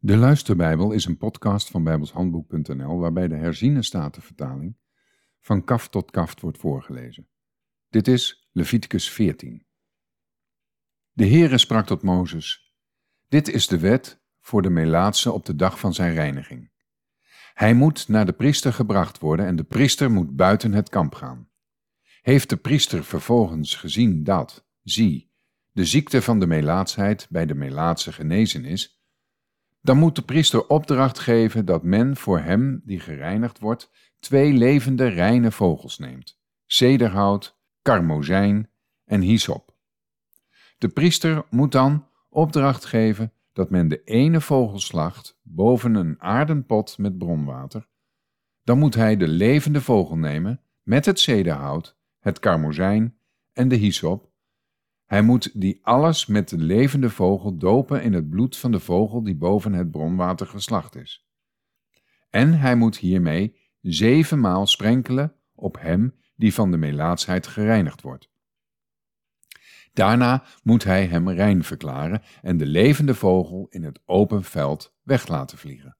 De Luisterbijbel is een podcast van bijbelshandboek.nl waarbij de herziene statenvertaling van kaf tot kaft wordt voorgelezen. Dit is Leviticus 14. De Heere sprak tot Mozes: Dit is de wet voor de melaatse op de dag van zijn reiniging. Hij moet naar de priester gebracht worden en de priester moet buiten het kamp gaan. Heeft de priester vervolgens gezien dat, zie, de ziekte van de melaatsheid bij de melaatse genezen is, dan moet de priester opdracht geven dat men voor hem die gereinigd wordt twee levende reine vogels neemt: cederhout, karmozijn en hyssop. De priester moet dan opdracht geven dat men de ene vogel slacht boven een aardenpot met bronwater. Dan moet hij de levende vogel nemen met het cederhout, het karmozijn en de hyssop hij moet die alles met de levende vogel dopen in het bloed van de vogel die boven het bronwater geslacht is. En hij moet hiermee zevenmaal sprenkelen op hem die van de melaatsheid gereinigd wordt. Daarna moet hij hem rein verklaren en de levende vogel in het open veld weg laten vliegen.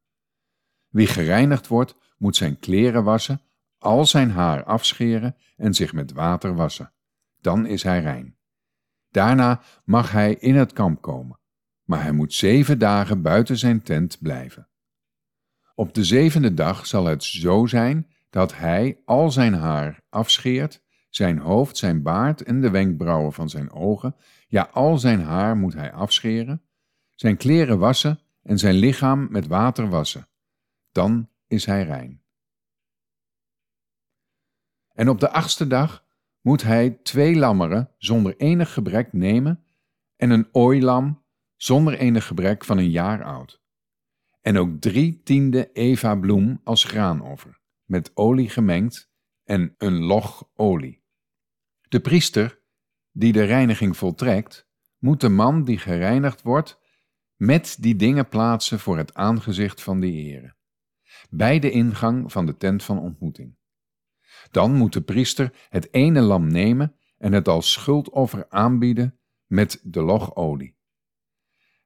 Wie gereinigd wordt, moet zijn kleren wassen, al zijn haar afscheren en zich met water wassen. Dan is hij rein. Daarna mag hij in het kamp komen, maar hij moet zeven dagen buiten zijn tent blijven. Op de zevende dag zal het zo zijn dat hij al zijn haar afscheert, zijn hoofd, zijn baard en de wenkbrauwen van zijn ogen, ja, al zijn haar moet hij afscheren, zijn kleren wassen en zijn lichaam met water wassen. Dan is hij rein. En op de achtste dag moet hij twee lammeren zonder enig gebrek nemen en een ooilam zonder enig gebrek van een jaar oud. En ook drie tiende eva bloem als graanoffer, met olie gemengd en een log olie. De priester, die de reiniging voltrekt, moet de man die gereinigd wordt, met die dingen plaatsen voor het aangezicht van de Heere, bij de ingang van de tent van ontmoeting. Dan moet de priester het ene lam nemen en het als schuldoffer aanbieden met de logolie.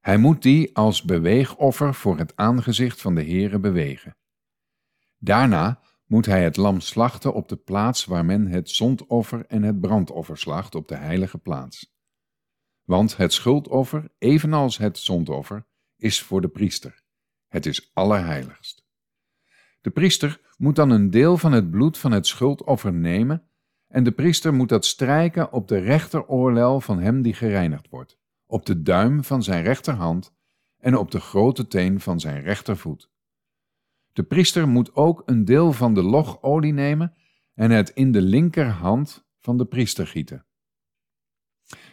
Hij moet die als beweegoffer voor het aangezicht van de Heere bewegen. Daarna moet hij het lam slachten op de plaats waar men het zondoffer en het brandoffer slacht op de heilige plaats. Want het schuldoffer, evenals het zondoffer, is voor de priester. Het is allerheiligst. De priester moet dan een deel van het bloed van het schuldoffer nemen en de priester moet dat strijken op de rechteroorlel van hem die gereinigd wordt, op de duim van zijn rechterhand en op de grote teen van zijn rechtervoet. De priester moet ook een deel van de logolie nemen en het in de linkerhand van de priester gieten.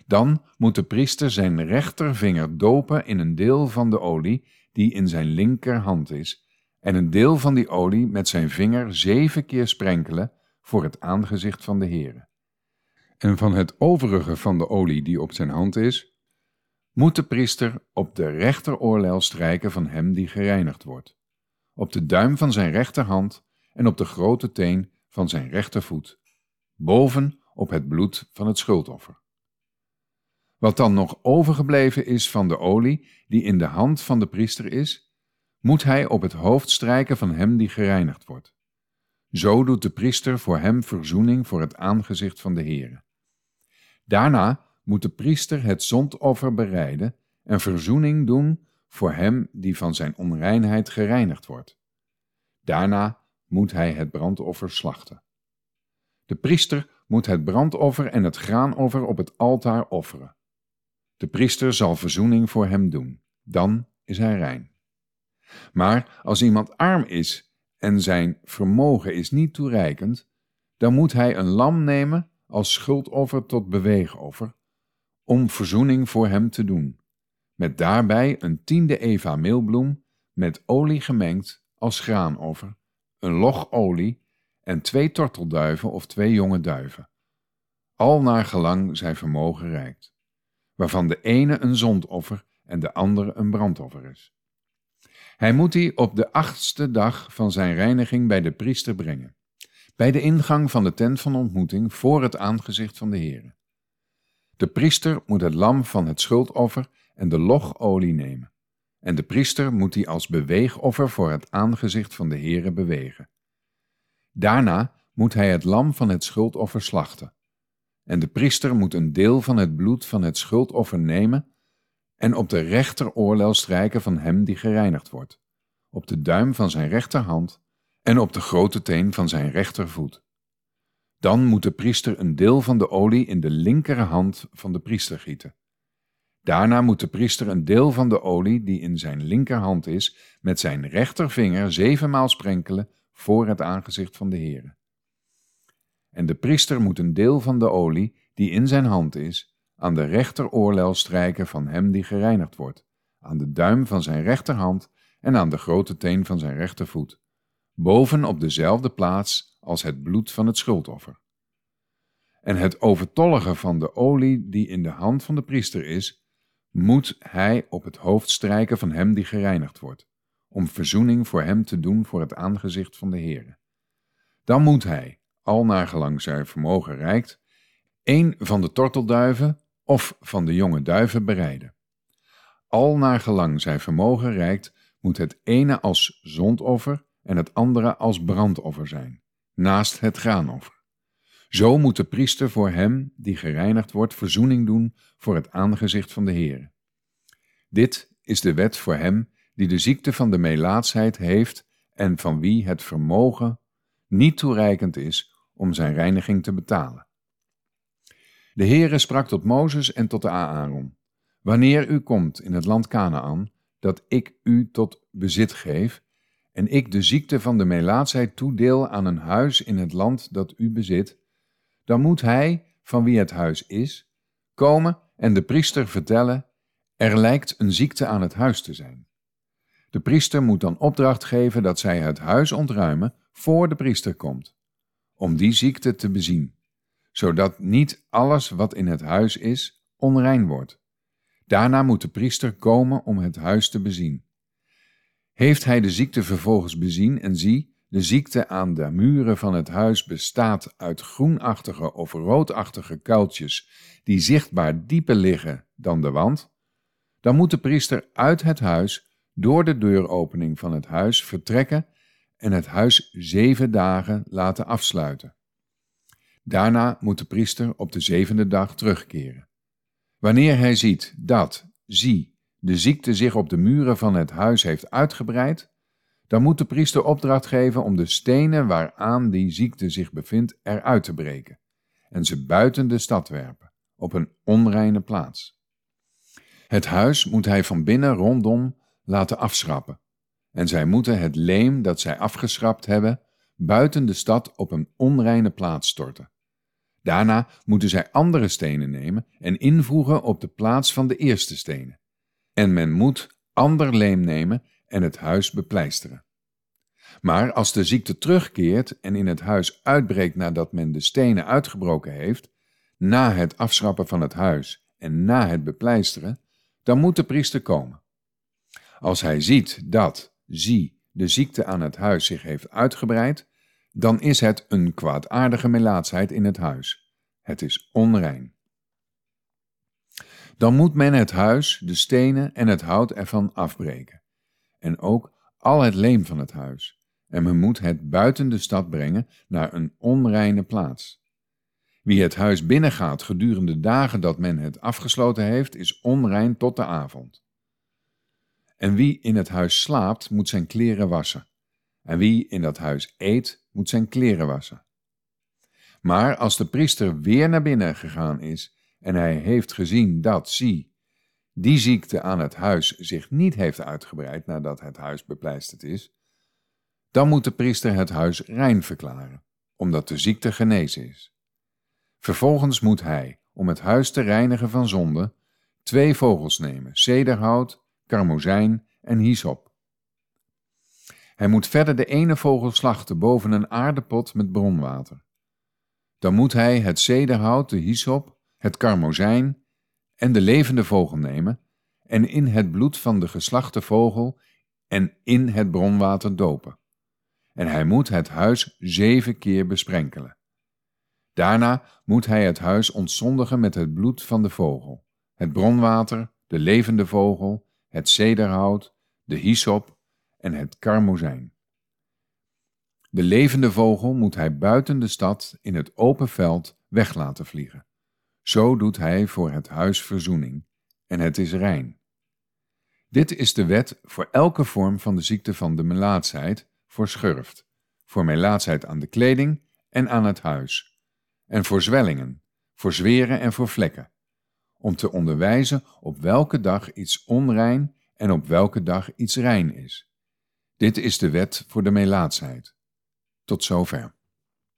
Dan moet de priester zijn rechtervinger dopen in een deel van de olie die in zijn linkerhand is en een deel van die olie met zijn vinger zeven keer sprenkelen voor het aangezicht van de Heere. En van het overige van de olie die op zijn hand is, moet de priester op de rechteroorlel strijken van hem die gereinigd wordt, op de duim van zijn rechterhand en op de grote teen van zijn rechtervoet, boven op het bloed van het schuldoffer. Wat dan nog overgebleven is van de olie die in de hand van de priester is, moet hij op het hoofd strijken van hem die gereinigd wordt. Zo doet de priester voor hem verzoening voor het aangezicht van de Heere. Daarna moet de priester het zondoffer bereiden en verzoening doen voor hem die van zijn onreinheid gereinigd wordt. Daarna moet hij het brandoffer slachten. De priester moet het brandoffer en het graanoffer op het altaar offeren. De priester zal verzoening voor hem doen, dan is hij rein. Maar als iemand arm is en zijn vermogen is niet toereikend, dan moet hij een lam nemen als schuldoffer tot beweegoffer, om verzoening voor hem te doen, met daarbij een tiende eva meelbloem met olie gemengd als graanoffer, een log olie en twee tortelduiven of twee jonge duiven, al naar gelang zijn vermogen reikt, waarvan de ene een zondoffer en de andere een brandoffer is. Hij moet die op de achtste dag van zijn reiniging bij de priester brengen, bij de ingang van de tent van ontmoeting voor het aangezicht van de Heere. De priester moet het lam van het schuldoffer en de logolie nemen, en de priester moet die als beweegoffer voor het aangezicht van de Heere bewegen. Daarna moet hij het lam van het schuldoffer slachten. En de priester moet een deel van het bloed van het schuldoffer nemen en op de rechteroorlel strijken van hem die gereinigd wordt, op de duim van zijn rechterhand en op de grote teen van zijn rechtervoet. Dan moet de priester een deel van de olie in de linkerhand van de priester gieten. Daarna moet de priester een deel van de olie die in zijn linkerhand is, met zijn rechtervinger zevenmaal sprenkelen voor het aangezicht van de Heere. En de priester moet een deel van de olie die in zijn hand is, aan de rechteroorlel strijken van hem die gereinigd wordt, aan de duim van zijn rechterhand en aan de grote teen van zijn rechtervoet, boven op dezelfde plaats als het bloed van het schuldoffer. En het overtollige van de olie die in de hand van de priester is, moet hij op het hoofd strijken van hem die gereinigd wordt, om verzoening voor hem te doen voor het aangezicht van de Heere. Dan moet hij, al naar gelang zijn vermogen reikt, een van de tortelduiven of van de jonge duiven bereiden. Al naar gelang zijn vermogen reikt, moet het ene als zondoffer en het andere als brandoffer zijn, naast het graanoffer. Zo moet de priester voor hem die gereinigd wordt verzoening doen voor het aangezicht van de Heer. Dit is de wet voor hem die de ziekte van de melaatsheid heeft en van wie het vermogen niet toereikend is om zijn reiniging te betalen. De Heere sprak tot Mozes en tot de Aaron: Wanneer u komt in het land Canaan, dat ik u tot bezit geef, en ik de ziekte van de melaatsheid toedeel aan een huis in het land dat u bezit, dan moet hij, van wie het huis is, komen en de priester vertellen: Er lijkt een ziekte aan het huis te zijn. De priester moet dan opdracht geven dat zij het huis ontruimen voor de priester komt, om die ziekte te bezien, zodat niet alles wat in het huis is onrein wordt. Daarna moet de priester komen om het huis te bezien. Heeft hij de ziekte vervolgens bezien en zie, de ziekte aan de muren van het huis bestaat uit groenachtige of roodachtige kuiltjes die zichtbaar dieper liggen dan de wand, dan moet de priester uit het huis door de deuropening van het huis vertrekken en het huis zeven dagen laten afsluiten. Daarna moet de priester op de zevende dag terugkeren. Wanneer hij ziet dat, zie, de ziekte zich op de muren van het huis heeft uitgebreid, dan moet de priester opdracht geven om de stenen waaraan die ziekte zich bevindt eruit te breken en ze buiten de stad werpen, op een onreine plaats. Het huis moet hij van binnen rondom laten afschrappen, en zij moeten het leem dat zij afgeschrapt hebben buiten de stad op een onreine plaats storten. Daarna moeten zij andere stenen nemen en invoegen op de plaats van de eerste stenen. En men moet ander leem nemen en het huis bepleisteren. Maar als de ziekte terugkeert en in het huis uitbreekt nadat men de stenen uitgebroken heeft, na het afschrappen van het huis en na het bepleisteren, dan moet de priester komen. Als hij ziet dat, zie, de ziekte aan het huis zich heeft uitgebreid, dan is het een kwaadaardige melaatsheid in het huis. Het is onrein. Dan moet men het huis, de stenen en het hout ervan afbreken, en ook al het leem van het huis, en men moet het buiten de stad brengen naar een onreine plaats. Wie het huis binnengaat gedurende dagen dat men het afgesloten heeft, is onrein tot de avond. En wie in het huis slaapt, moet zijn kleren wassen. En wie in dat huis eet, moet zijn kleren wassen. Maar als de priester weer naar binnen gegaan is en hij heeft gezien dat, zie, die ziekte aan het huis zich niet heeft uitgebreid nadat het huis bepleisterd is, dan moet de priester het huis rein verklaren, omdat de ziekte genezen is. Vervolgens moet hij, om het huis te reinigen van zonde, twee vogels nemen, cederhout, karmozijn en hyssop. Hij moet verder de ene vogel slachten boven een aardepot met bronwater. Dan moet hij het cederhout, de hyssop, het karmozijn en de levende vogel nemen en in het bloed van de geslachte vogel en in het bronwater dopen en hij moet het huis zeven keer besprenkelen. Daarna moet hij het huis ontzondigen met het bloed van de vogel, het bronwater, de levende vogel, het cederhout, de hyssop en het karmozijn. De levende vogel moet hij buiten de stad in het open veld weg laten vliegen. Zo doet hij voor het huis verzoening, en het is rein. Dit is de wet voor elke vorm van de ziekte van de melaatsheid, voor schurft, voor melaatsheid aan de kleding en aan het huis, en voor zwellingen, voor zweren en voor vlekken, om te onderwijzen op welke dag iets onrein en op welke dag iets rein is. Dit is de wet voor de melaatsheid. Tot zover.